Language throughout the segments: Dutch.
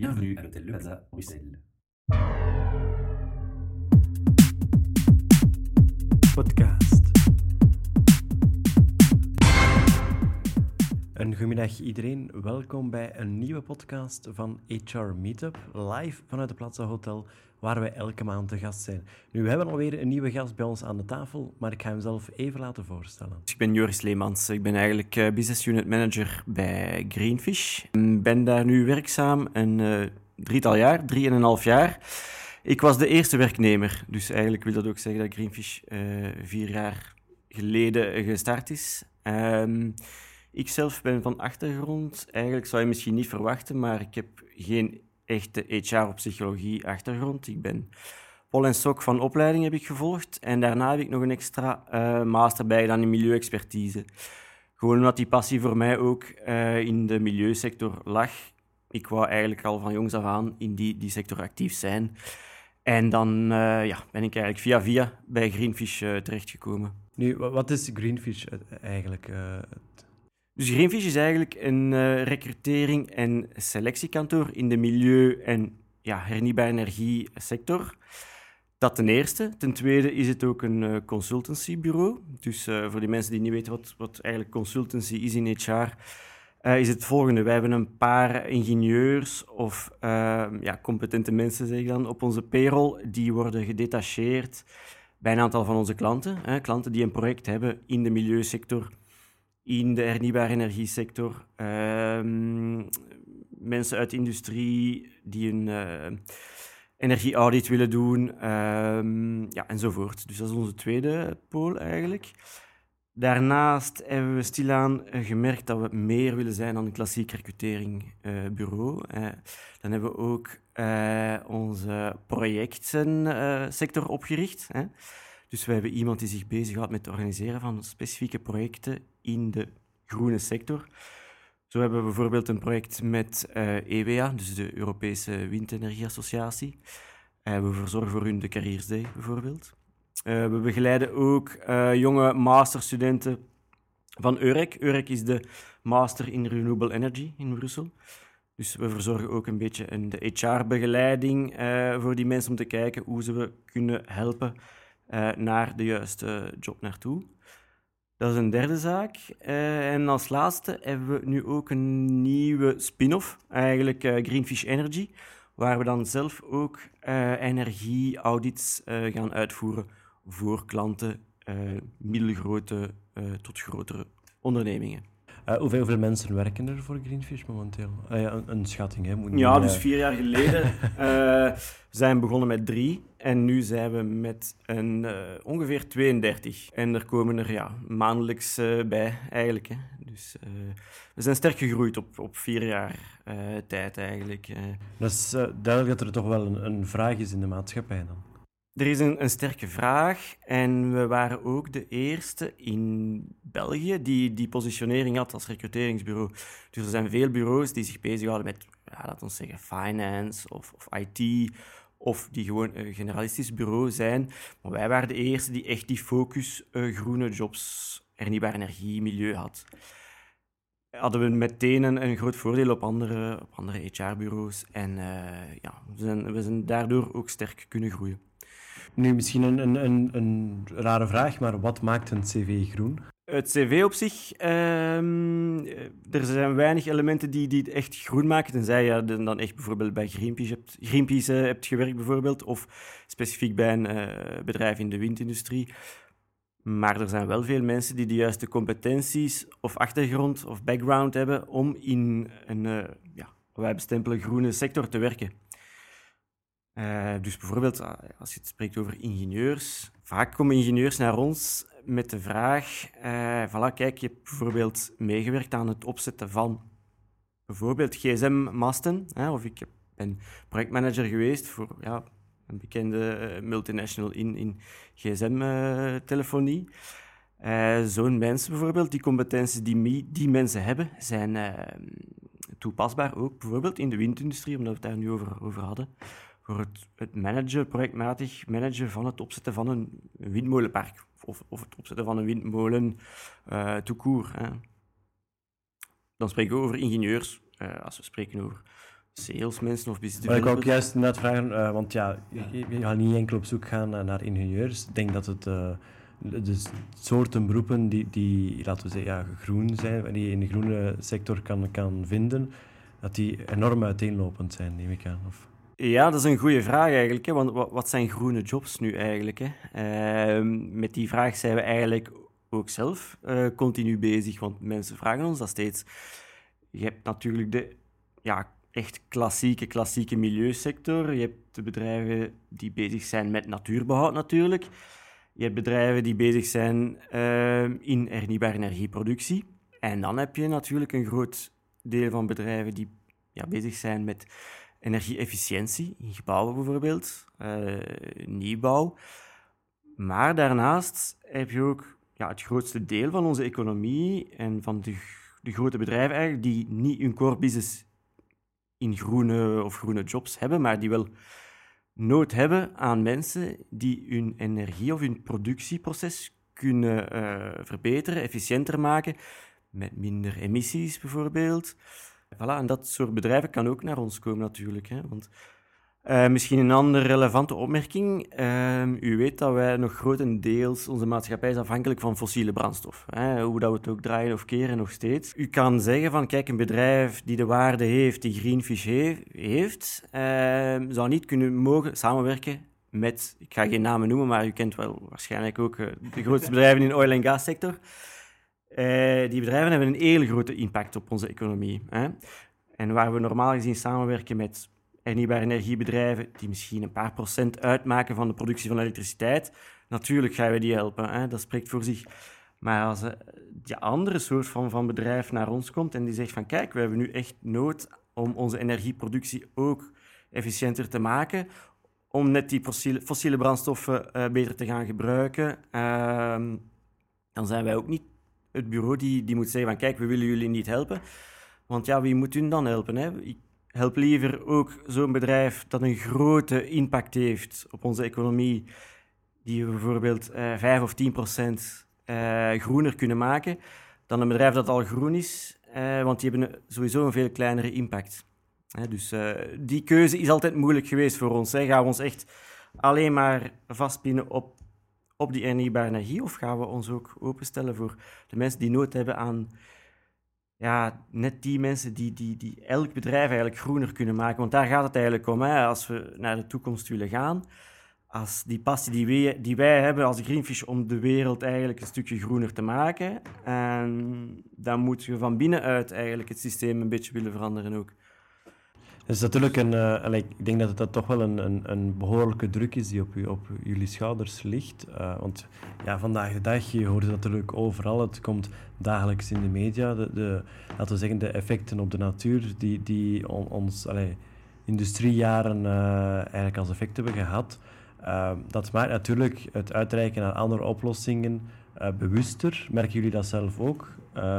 Bienvenue à l'hôtel Le Plaza, Bruxelles. Podcast. Een goedemiddag iedereen. Welkom bij een nieuwe podcast van HR Meetup, live vanuit het Plaza Hotel, waar wij elke maand te gast zijn. Nu, we hebben alweer een nieuwe gast bij ons aan de tafel, maar ik ga hem zelf even laten voorstellen. Ik ben Joris Leemans. Ik ben eigenlijk eh, business unit manager bij Greenfish. Ik ben daar nu werkzaam een eh, drietal jaar, drieënhalf jaar. Ik was de eerste werknemer, dus eigenlijk wil dat ook zeggen dat Greenfish eh, vier jaar geleden gestart is. Ehm, ik zelf ben van achtergrond, eigenlijk zou je misschien niet verwachten, maar ik heb geen echte HR of psychologie achtergrond. Ik ben Pol en Sok van opleiding heb ik gevolgd en daarna heb ik nog een extra eh, master bij dan in milieuexpertise. Gewoon omdat die passie voor mij ook eh, in de milieusector lag. Ik wou eigenlijk al van jongs af aan in die, die sector actief zijn. En dan uh, ja, ben ik eigenlijk via via bij Greenfish uh, terechtgekomen. Nu, wat is Greenfish eigenlijk? Uh, dus Greenfish is eigenlijk een recrutering- en selectiekantoor in de milieu- en ja, hernieuwbare energiesector. Dat ten eerste. Ten tweede is het ook een consultancybureau. Dus voor die mensen die niet weten wat, wat eigenlijk consultancy is in HR, uh, is het volgende. Wij hebben een paar ingenieurs of uh, ja, competente mensen, zeg ik dan, op onze payroll. Die worden gedetacheerd bij een aantal van onze klanten. Hè, klanten die een project hebben in de milieusector, in de hernieuwbare energiesector. Uh, mensen uit de industrie die een uh, energieaudit willen doen, ehm, ja, enzovoort. Dus dat is onze tweede pool eigenlijk. Daarnaast hebben we stilaan gemerkt dat we meer willen zijn dan een klassiek recruteringbureau. Uh, dan hebben we ook uh, onze projectensector opgericht. Dus we hebben iemand die zich bezighoudt met het organiseren van specifieke projecten in de groene sector. Zo hebben we bijvoorbeeld een project met EWA, dus de Europese Windenergieassociatie. we verzorgen voor hun de Careers Day bijvoorbeeld. Uh, we begeleiden ook jonge masterstudenten van Eurek. Eurek is de master in renewable energy in Brussel. Dus we verzorgen ook een beetje een, de HR-begeleiding voor die mensen om te kijken hoe ze we kunnen helpen naar de juiste job naartoe. Dat is een derde zaak. en als laatste hebben we nu ook een nieuwe spin-off, eigenlijk Greenfish Energy, waar we dan zelf ook energieaudits gaan uitvoeren voor klanten, middelgrote tot grotere ondernemingen. Uh, hoeveel, hoeveel, mensen werken er voor Greenfish momenteel? ja, een, een, schatting, hè? Moet ja, dus vier jaar geleden we zijn begonnen met drie en nu zijn we met een, ongeveer 32. En er komen er ja, maandelijks bij, eigenlijk. Hè. Dus we zijn sterk gegroeid op, op vier jaar tijd, eigenlijk. Dat is duidelijk dat er toch wel een, een vraag is in de maatschappij dan. Er is een, een, sterke vraag en we waren ook de eerste in België die die positionering had als recruteringsbureau. Dus er zijn veel bureaus die zich bezighouden met, ja, laten we zeggen, finance of, of IT, of die gewoon een generalistisch bureau zijn. Maar wij waren de eerste die echt die focus uh, groene jobs, hernieuwbare energie, milieu had. Hadden we meteen een, een groot voordeel op andere, op andere HR-bureaus en uh, ja, we zijn, we zijn daardoor ook sterk kunnen groeien. Nu, misschien een, een, een, een rare vraag, maar wat maakt een cv groen? Het cv op zich, um, er zijn weinig elementen die, die het echt groen maken. Tenzij je dan echt bijvoorbeeld bij Greenpeace hebt, Greenpeace, uh, hebt gewerkt, bijvoorbeeld, of specifiek bij een uh, bedrijf in de windindustrie. Maar er zijn wel veel mensen die de juiste competenties of achtergrond of background hebben om in een, uh, ja, wij bestempelen groene sector te werken. Uh, dus bijvoorbeeld, als je het spreekt over ingenieurs, vaak komen ingenieurs naar ons met de vraag: uh, voilà, kijk, je hebt bijvoorbeeld meegewerkt aan het opzetten van bijvoorbeeld gsm-masten, of ik ben projectmanager geweest voor ja, een bekende multinational in, in gsm-telefonie. Zo'n mensen bijvoorbeeld, die competenties die die mensen hebben, zijn toepasbaar ook bijvoorbeeld in de windindustrie, omdat we het daar nu over, over hadden voor het, het managen, projectmatig managen van het opzetten van een windmolenpark. Of, of het opzetten van een windmolen uh. Dan spreken we over ingenieurs, uh, als we spreken over salesmensen of business Maar ik wou ook juist net vragen, eh, want ja, je, je gaat niet enkel op zoek gaan eh, naar ingenieurs. Ik denk dat het eh, de de soorten beroepen die, die, laten we zeggen, ja, groen zijn, die je in de groene sector kan, kan vinden, dat die enorm uiteenlopend zijn, neem ik aan. Of... Ja, dat is een goede vraag eigenlijk. Hè? Want wat, zijn groene jobs nu eigenlijk? Hè? Ehm, met die vraag zijn we eigenlijk ook zelf eh, continu bezig. Want mensen vragen ons dat steeds. Je hebt natuurlijk de ja, echt klassieke, klassieke milieusector. Je hebt de bedrijven die bezig zijn met natuurbehoud natuurlijk. Je hebt bedrijven die bezig zijn ehm, in hernieuwbare energieproductie. En dan heb je natuurlijk een groot deel van bedrijven die ja, bezig zijn met energie-efficiëntie, in gebouwen bijvoorbeeld, eh, nieuwbouw. Maar daarnaast heb je ook ja, het grootste deel van onze economie en van de, de grote bedrijven eigenlijk, die niet hun core business in groene of groene jobs hebben, maar die wel nood hebben aan mensen die hun energie- of hun productieproces kunnen eh, verbeteren, efficiënter maken, met minder emissies bijvoorbeeld. Voilà, en dat soort bedrijven kan ook naar ons komen natuurlijk. Hè? Want, eh, misschien een andere relevante opmerking. Ehm, u weet dat wij nog grotendeels, onze maatschappij is afhankelijk van fossiele brandstof. Hè? Hoe dat we het ook draaien of keren, nog steeds. U kan zeggen van, kijk, een bedrijf die de waarde heeft die Greenfish he- heeft, ehm, zou niet kunnen mogen samenwerken met, ik ga geen namen noemen, maar u kent wel waarschijnlijk ook eh, de grootste bedrijven in de oil- en gassector. Eh, die bedrijven hebben een hele grote impact op onze economie. Hè? En waar we normaal gezien samenwerken met hernieuwbare energiebedrijven, die misschien een paar procent uitmaken van de productie van elektriciteit, natuurlijk gaan we die helpen. Hè? Dat spreekt voor zich. Maar als eh, die andere soort van, van bedrijf naar ons komt en die zegt van kijk, we hebben nu echt nood om onze energieproductie ook efficiënter te maken, om net die fossiele, brandstoffen eh, beter te gaan gebruiken, ehm, dan zijn wij ook niet het bureau die, moet zeggen van kijk, we willen jullie niet helpen. Want ja, wie moet hun dan helpen? Hè? Ik help liever ook zo'n bedrijf dat een grote impact heeft op onze economie, die we bijvoorbeeld eh 5 of 10 procent eh, groener kunnen maken, dan een bedrijf dat al groen is, eh, want die hebben sowieso een veel kleinere impact. Dus eh, die keuze is altijd moeilijk geweest voor ons. Hè. Gaan we ons echt alleen maar vastpinnen op op die hernieuwbare energie? Of gaan we ons ook openstellen voor de mensen die nood hebben aan ja, net die mensen die, die, die elk bedrijf eigenlijk groener kunnen maken? Want daar gaat het eigenlijk om. Hè? Als we naar de toekomst willen gaan, als die passie die wij, die wij hebben als Greenfish om de wereld eigenlijk een stukje groener te maken, en dan moet je van binnenuit eigenlijk het systeem een beetje willen veranderen ook. Het is natuurlijk een, eh, ik denk dat het toch wel een, een, een behoorlijke druk is die op, op jullie schouders ligt. Eh, want ja, vandaag de dag, je hoort het natuurlijk overal, het komt dagelijks in de media. De, de, laten we zeggen, de effecten op de natuur die, die on- ons allee, industriejaren eh, eigenlijk als effect hebben gehad. Eh, dat maakt natuurlijk het uitreiken naar andere oplossingen bewuster. Merken jullie dat zelf ook?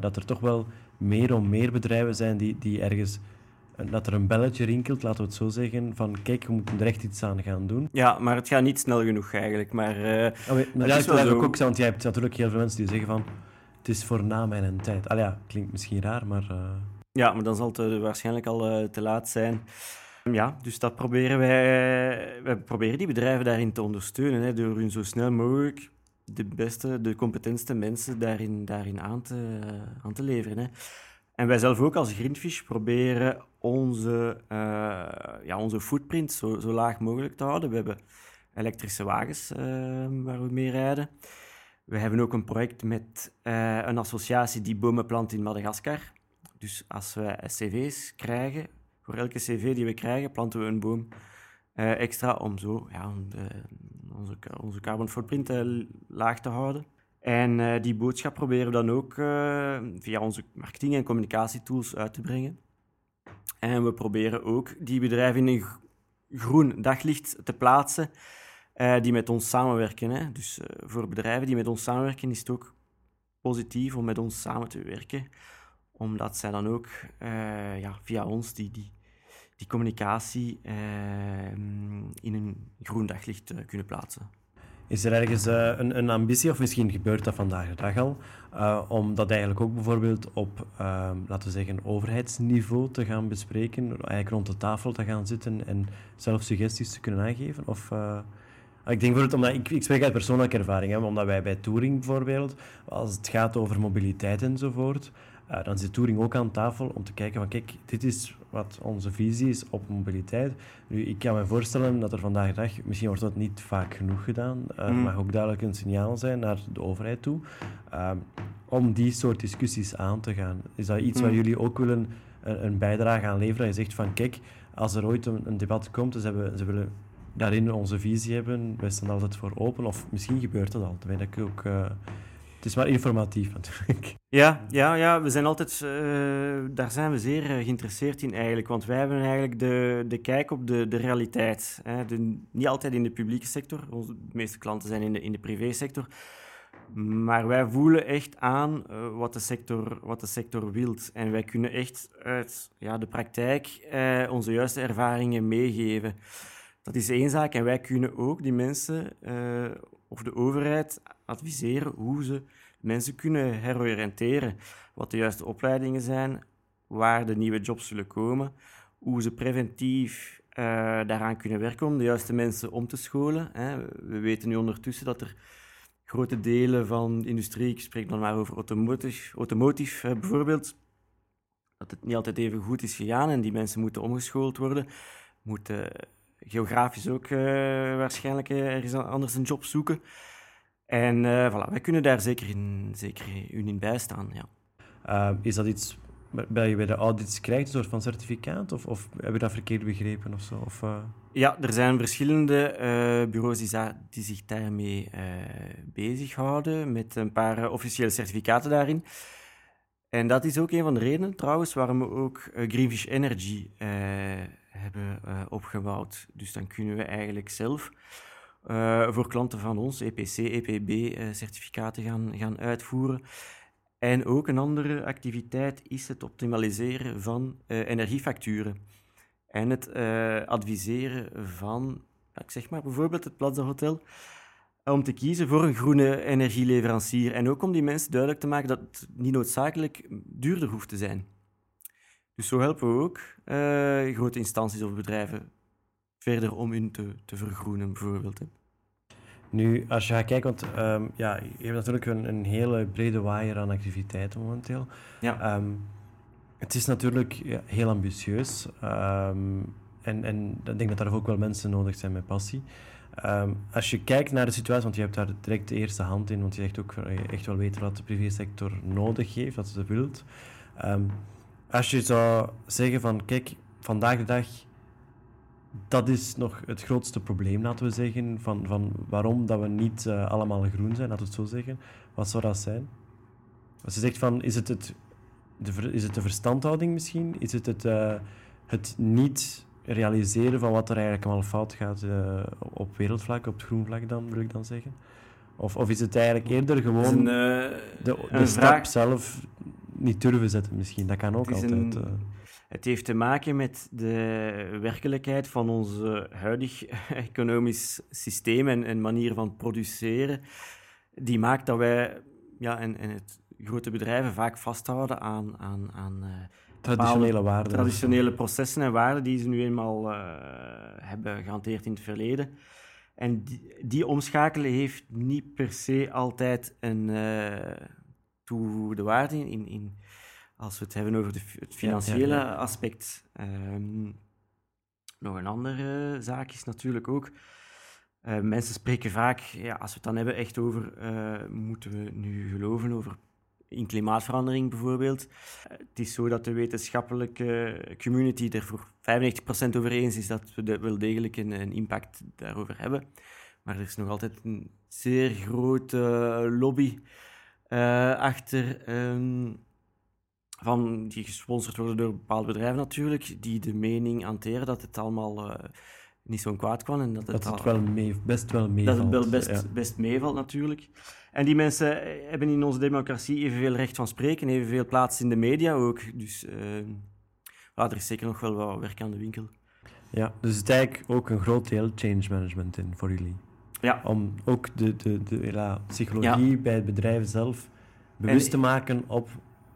Dat er toch wel meer en meer bedrijven zijn die, die ergens en dat er een belletje rinkelt, laten we het zo zeggen, van kijk, we moeten er echt iets aan gaan doen. Ja, maar het gaat niet snel genoeg eigenlijk. Maar eh, Oh, maar ja, is wel zo. ook zeggen, want jij hebt natuurlijk heel veel mensen die zeggen van het is voor na mijn tijd. Al ja, klinkt misschien raar, maar eh, Ja, maar dan zal het eh, waarschijnlijk al eh, te laat zijn. Ja, dus dat proberen wij... Wij proberen die bedrijven daarin te ondersteunen, hè, door hun zo snel mogelijk de beste, de competentste mensen daarin, daarin aan, te, aan te leveren. Hè. En wij zelf ook als Greenfish proberen onze, eh, ja, onze footprint zo, zo laag mogelijk te houden. We hebben elektrische wagens eh, waar we mee rijden. We hebben ook een project met eh, een associatie die bomen plant in Madagaskar. Dus als we cv's krijgen, voor elke cv die we krijgen, planten we een boom eh, extra om zo ja, onze, onze carbon footprint laag te houden. En die boodschap proberen we dan ook via onze marketing- en communicatietools uit te brengen. En we proberen ook die bedrijven in een gro- groen daglicht te plaatsen eh, die met ons samenwerken. Hè. Dus eh, voor bedrijven die met ons samenwerken is het ook positief om met ons samen te werken, omdat zij dan ook eh, ja, via ons die, die, die communicatie in een groen daglicht kunnen plaatsen. Is er ergens uh, een, een, ambitie, of misschien gebeurt dat vandaag de dag al, uh, om dat eigenlijk ook bijvoorbeeld op, uh, laten we zeggen, overheidsniveau te gaan bespreken, eigenlijk rond de tafel te gaan zitten en zelf suggesties te kunnen aangeven? Of, uh, ik denk bijvoorbeeld, omdat ik, ik spreek uit persoonlijke ervaring, hè, omdat wij bij Touring bijvoorbeeld, als het gaat over mobiliteit enzovoort, uh, dan zit Touring ook aan tafel om te kijken van kijk, dit is wat onze visie is op mobiliteit. Nu, ik kan me voorstellen dat er vandaag de dag, misschien wordt dat niet vaak genoeg gedaan, uh, mm. mag ook duidelijk een signaal zijn naar de overheid toe, uh, om die soort discussies aan te gaan. Is dat iets mm. waar jullie ook willen een, een, bijdrage aan leveren? Je zegt van kijk, als er ooit een, een debat komt, dus ze, ze willen daarin onze visie hebben, wij staan altijd voor open, of misschien gebeurt dat al, terwijl ik ook... Is maar informatief natuurlijk. Ja, ja, ja we zijn altijd, uh, daar zijn we zeer uh, geïnteresseerd in eigenlijk. Want wij hebben eigenlijk de, de kijk op de, de realiteit. Hè. De, niet altijd in de publieke sector, onze de meeste klanten zijn in de, in de privésector. Maar wij voelen echt aan uh, wat, de sector, wat de sector wilt. En wij kunnen echt uit ja, de praktijk onze juiste ervaringen meegeven. Dat is één zaak. En wij kunnen ook die mensen of de overheid adviseren hoe ze mensen kunnen heroriënteren. Wat de juiste opleidingen zijn, waar de nieuwe jobs zullen komen, hoe ze preventief uh, daaraan kunnen werken om de juiste mensen om te scholen. Hè. We weten nu ondertussen dat er grote delen van de industrie, ik spreek dan maar over automotive, automotive bijvoorbeeld, dat het niet altijd even goed is gegaan en die mensen moeten omgeschoold worden, moeten geografisch ook uh, waarschijnlijk ergens anders een job zoeken. En uh, voilà, wij kunnen daar zeker in, zeker u in bijstaan. Ja. Uh, is dat iets bij je bij de audits krijgt, een soort van certificaat? Of, of heb je dat verkeerd begrepen of zo? Of, uh... Ja, er zijn verschillende bureaus die, die, zich daarmee bezighouden, met een paar officiële certificaten daarin. En dat is ook een van de redenen trouwens waarom we ook Greenfish Energy hebben opgebouwd. Dus dan kunnen we eigenlijk zelf uh, voor klanten van ons EPC, EPB-certificaten eh, gaan, gaan uitvoeren. En ook een andere activiteit is het optimaliseren van energiefacturen. En het adviseren van, ik zeg maar bijvoorbeeld het Plaza Hotel, om te kiezen voor een groene energieleverancier. En ook om die mensen duidelijk te maken dat het niet noodzakelijk duurder hoeft te zijn. Dus zo helpen we ook grote instanties of bedrijven verder om hun te, te vergroenen, bijvoorbeeld. Nu, als je gaat kijken, want um, ja, je hebt natuurlijk een, een, hele brede waaier aan activiteiten momenteel. Ja. Um, het is natuurlijk ja, heel ambitieus. Um, en, en ik denk dat er ook wel mensen nodig zijn met passie. als je kijkt naar de situatie, want je hebt daar direct de eerste hand in, want je zegt ook echt wel weten wat de privésector nodig heeft, wat ze wilt. Als je zou zeggen van, kijk, vandaag de dag dat is nog het grootste probleem, laten we zeggen, van, van waarom dat we niet uh, allemaal groen zijn, laten we het zo zeggen. Wat zou dat zijn? Als je zegt van, is het, het, de, is het de verstandhouding misschien? Is het het, uh, het niet realiseren van wat er eigenlijk allemaal fout gaat uh, op wereldvlak, op het groenvlak dan, wil ik dan zeggen? Of, of is het eigenlijk eerder gewoon een, de, de stap zelf niet durven zetten misschien? Dat kan ook altijd. Een het heeft te maken met de werkelijkheid van ons huidig economisch systeem en, en manier van produceren. Die maakt dat wij ja, en, en het grote bedrijven vaak vasthouden aan, aan, aan uh, traditionele waarden. Traditionele processen en waarden die ze nu eenmaal uh, hebben gehanteerd in het verleden. En die, die, omschakelen heeft niet per se altijd een uh, toegevoegde waarde in, in, als we het hebben over de, het financiële aspect. Um, nog een andere zaak is natuurlijk ook. Uh, mensen spreken vaak, ja, als we het dan hebben echt over, uh, moeten we nu geloven over in klimaatverandering bijvoorbeeld. Uh, het is zo dat de wetenschappelijke community er voor 95% over eens is dat we de, wel degelijk een, een, impact daarover hebben. Maar er is nog altijd een zeer grote lobby achter um, van, die gesponsord worden door bepaalde bedrijven natuurlijk, die de mening hanteren dat het allemaal uh, niet zo'n kwaad kwam. En dat het, dat het wel mee, best wel meevalt. Dat het wel best, ja. best meevalt natuurlijk. En die mensen hebben in onze democratie evenveel recht van spreken, evenveel plaats in de media ook. Dus uh, er is zeker nog wel wat werk aan de winkel. Ja, dus het is eigenlijk ook een groot deel change management in voor jullie. Ja. Om ook de, de, de ja, psychologie bij het bedrijf zelf bewust En- te maken op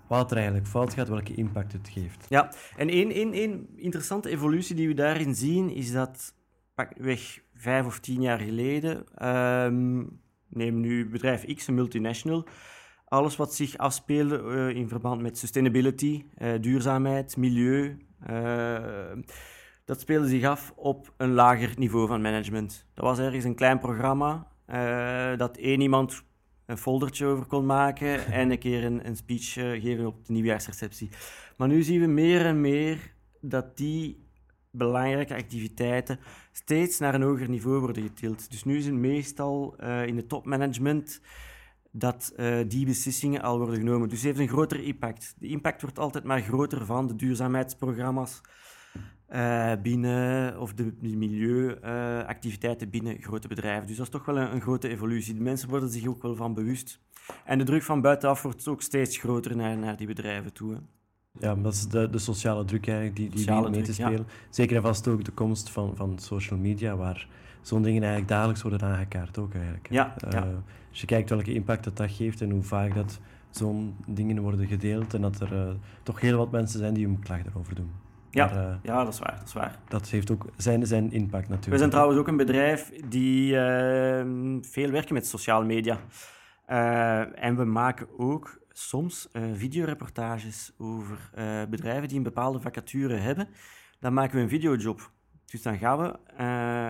wat er eigenlijk fout gaat, welke impact het geeft. Ja, en één, één, één interessante evolutie die we daarin zien, is dat pakweg vijf of tien jaar geleden, ehm, neem nu bedrijf X, een multinational, alles wat zich afspeelde eh, in verband met sustainability, eh, duurzaamheid, milieu, eh, dat speelde zich af op een lager niveau van management. Dat was ergens een klein programma eh, dat één iemand een foldertje over kon maken en een keer een, een speech eh, geven op de nieuwjaarsreceptie. Maar nu zien we meer en meer dat die belangrijke activiteiten steeds naar een hoger niveau worden getild. Dus nu is het meestal eh, in het topmanagement dat die beslissingen al worden genomen. Dus het heeft een grotere impact. De impact wordt altijd maar groter van de duurzaamheidsprogramma's eh, binnen, of de, de milieuactiviteiten binnen grote bedrijven. Dus dat is toch wel een, een grote evolutie. De mensen worden zich ook wel van bewust. En de druk van buitenaf wordt ook steeds groter naar, naar die bedrijven toe. hè. Ja, dat is de, de sociale druk eigenlijk die, die mee te ja. spelen. Zeker en vast ook de komst van, van social media, waar zo'n dingen eigenlijk dagelijks worden aangekaart ook eigenlijk. Ja, Eh, ja. Als je kijkt welke impact dat, dat geeft en hoe vaak dat zo'n dingen worden gedeeld en dat er eh, toch heel wat mensen zijn die hun klacht erover doen. Ja. Maar, eh, Ja, dat is waar. Dat is waar. dat heeft ook zijn, zijn impact natuurlijk. We zijn trouwens ook een bedrijf die eh, veel werken met sociale media. Eh, en we maken ook soms eh, videoreportages over bedrijven die een bepaalde vacature hebben. Dan maken we een videojob. Dus dan gaan we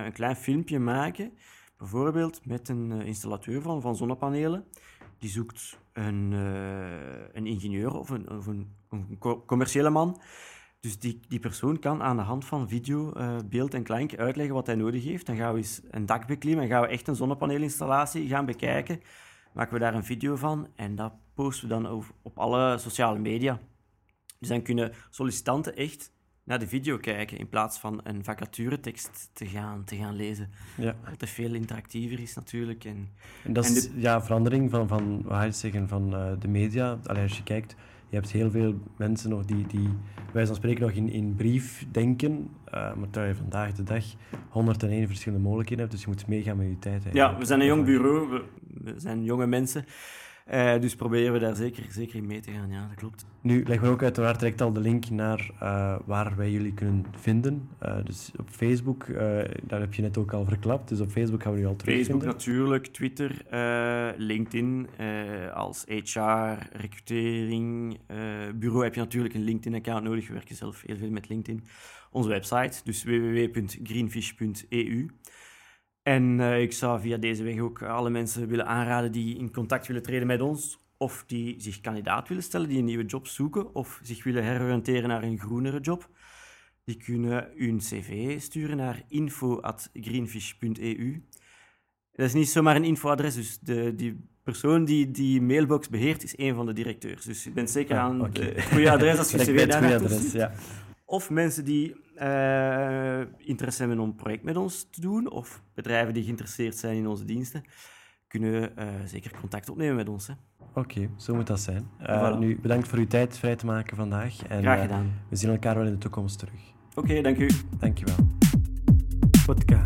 een klein filmpje maken, bijvoorbeeld met een installateur van, van zonnepanelen. Die zoekt een, een ingenieur of een, of een, een co- commerciële man. Dus die, die persoon kan aan de hand van video, eh, beeld en klank uitleggen wat hij nodig heeft. Dan gaan we eens een dak beklimmen en gaan we echt een zonnepaneelinstallatie gaan bekijken. Maken we daar een video van en dat posten we dan over, op alle sociale media. Dus dan kunnen sollicitanten echt naar de video kijken in plaats van een vacaturetekst te gaan, te gaan lezen. Ja. Wat veel interactiever is natuurlijk. En, En dat En is ja, verandering van, van, wat je zeggen, van eh, de media. Allee, als je kijkt, je hebt heel veel mensen nog die, die wij van spreken nog in, in brief denken, eh, maar terwijl je vandaag de dag 101 verschillende mogelijkheden hebt, dus je moet meegaan met je tijd. ja, eigenlijk. we zijn een jong bureau, we, we zijn jonge mensen. Eh, dus proberen we daar zeker, zeker in mee te gaan. Ja, dat klopt. Nu leggen we ook uiteraard direct al de link naar eh, waar wij jullie kunnen vinden. Eh, dus op Facebook, eh, daar heb je net ook al verklapt, dus op Facebook gaan we jullie al Facebook terugvinden. natuurlijk, Twitter, eh, LinkedIn. eh, als HR, recrutering, eh, bureau heb je natuurlijk een LinkedIn-account nodig. We werken zelf heel veel met LinkedIn. Onze website, dus www.greenfish.eu. En eh, ik zou via deze weg ook alle mensen willen aanraden die in contact willen treden met ons, of die zich kandidaat willen stellen, die een nieuwe job zoeken, of zich willen heroriënteren naar een groenere job. Die kunnen hun cv sturen naar info.greenfish.eu. Dat is niet zomaar een infoadres, dus de, die persoon die die mailbox beheert is een van de directeurs. Dus je bent zeker Ah, aan het goede adres als je cv daar adres, ja. Of mensen die eh, interesse hebben om een project met ons te doen, of bedrijven die geïnteresseerd zijn in onze diensten, kunnen eh, zeker contact opnemen met ons. Hè. Oké, zo moet dat zijn. Eh, Voilà. Nu, bedankt voor uw tijd vrij te maken vandaag. En, Graag eh, gedaan. we zien elkaar wel in de toekomst terug. Oké, dank u. Dankjewel. Podcast.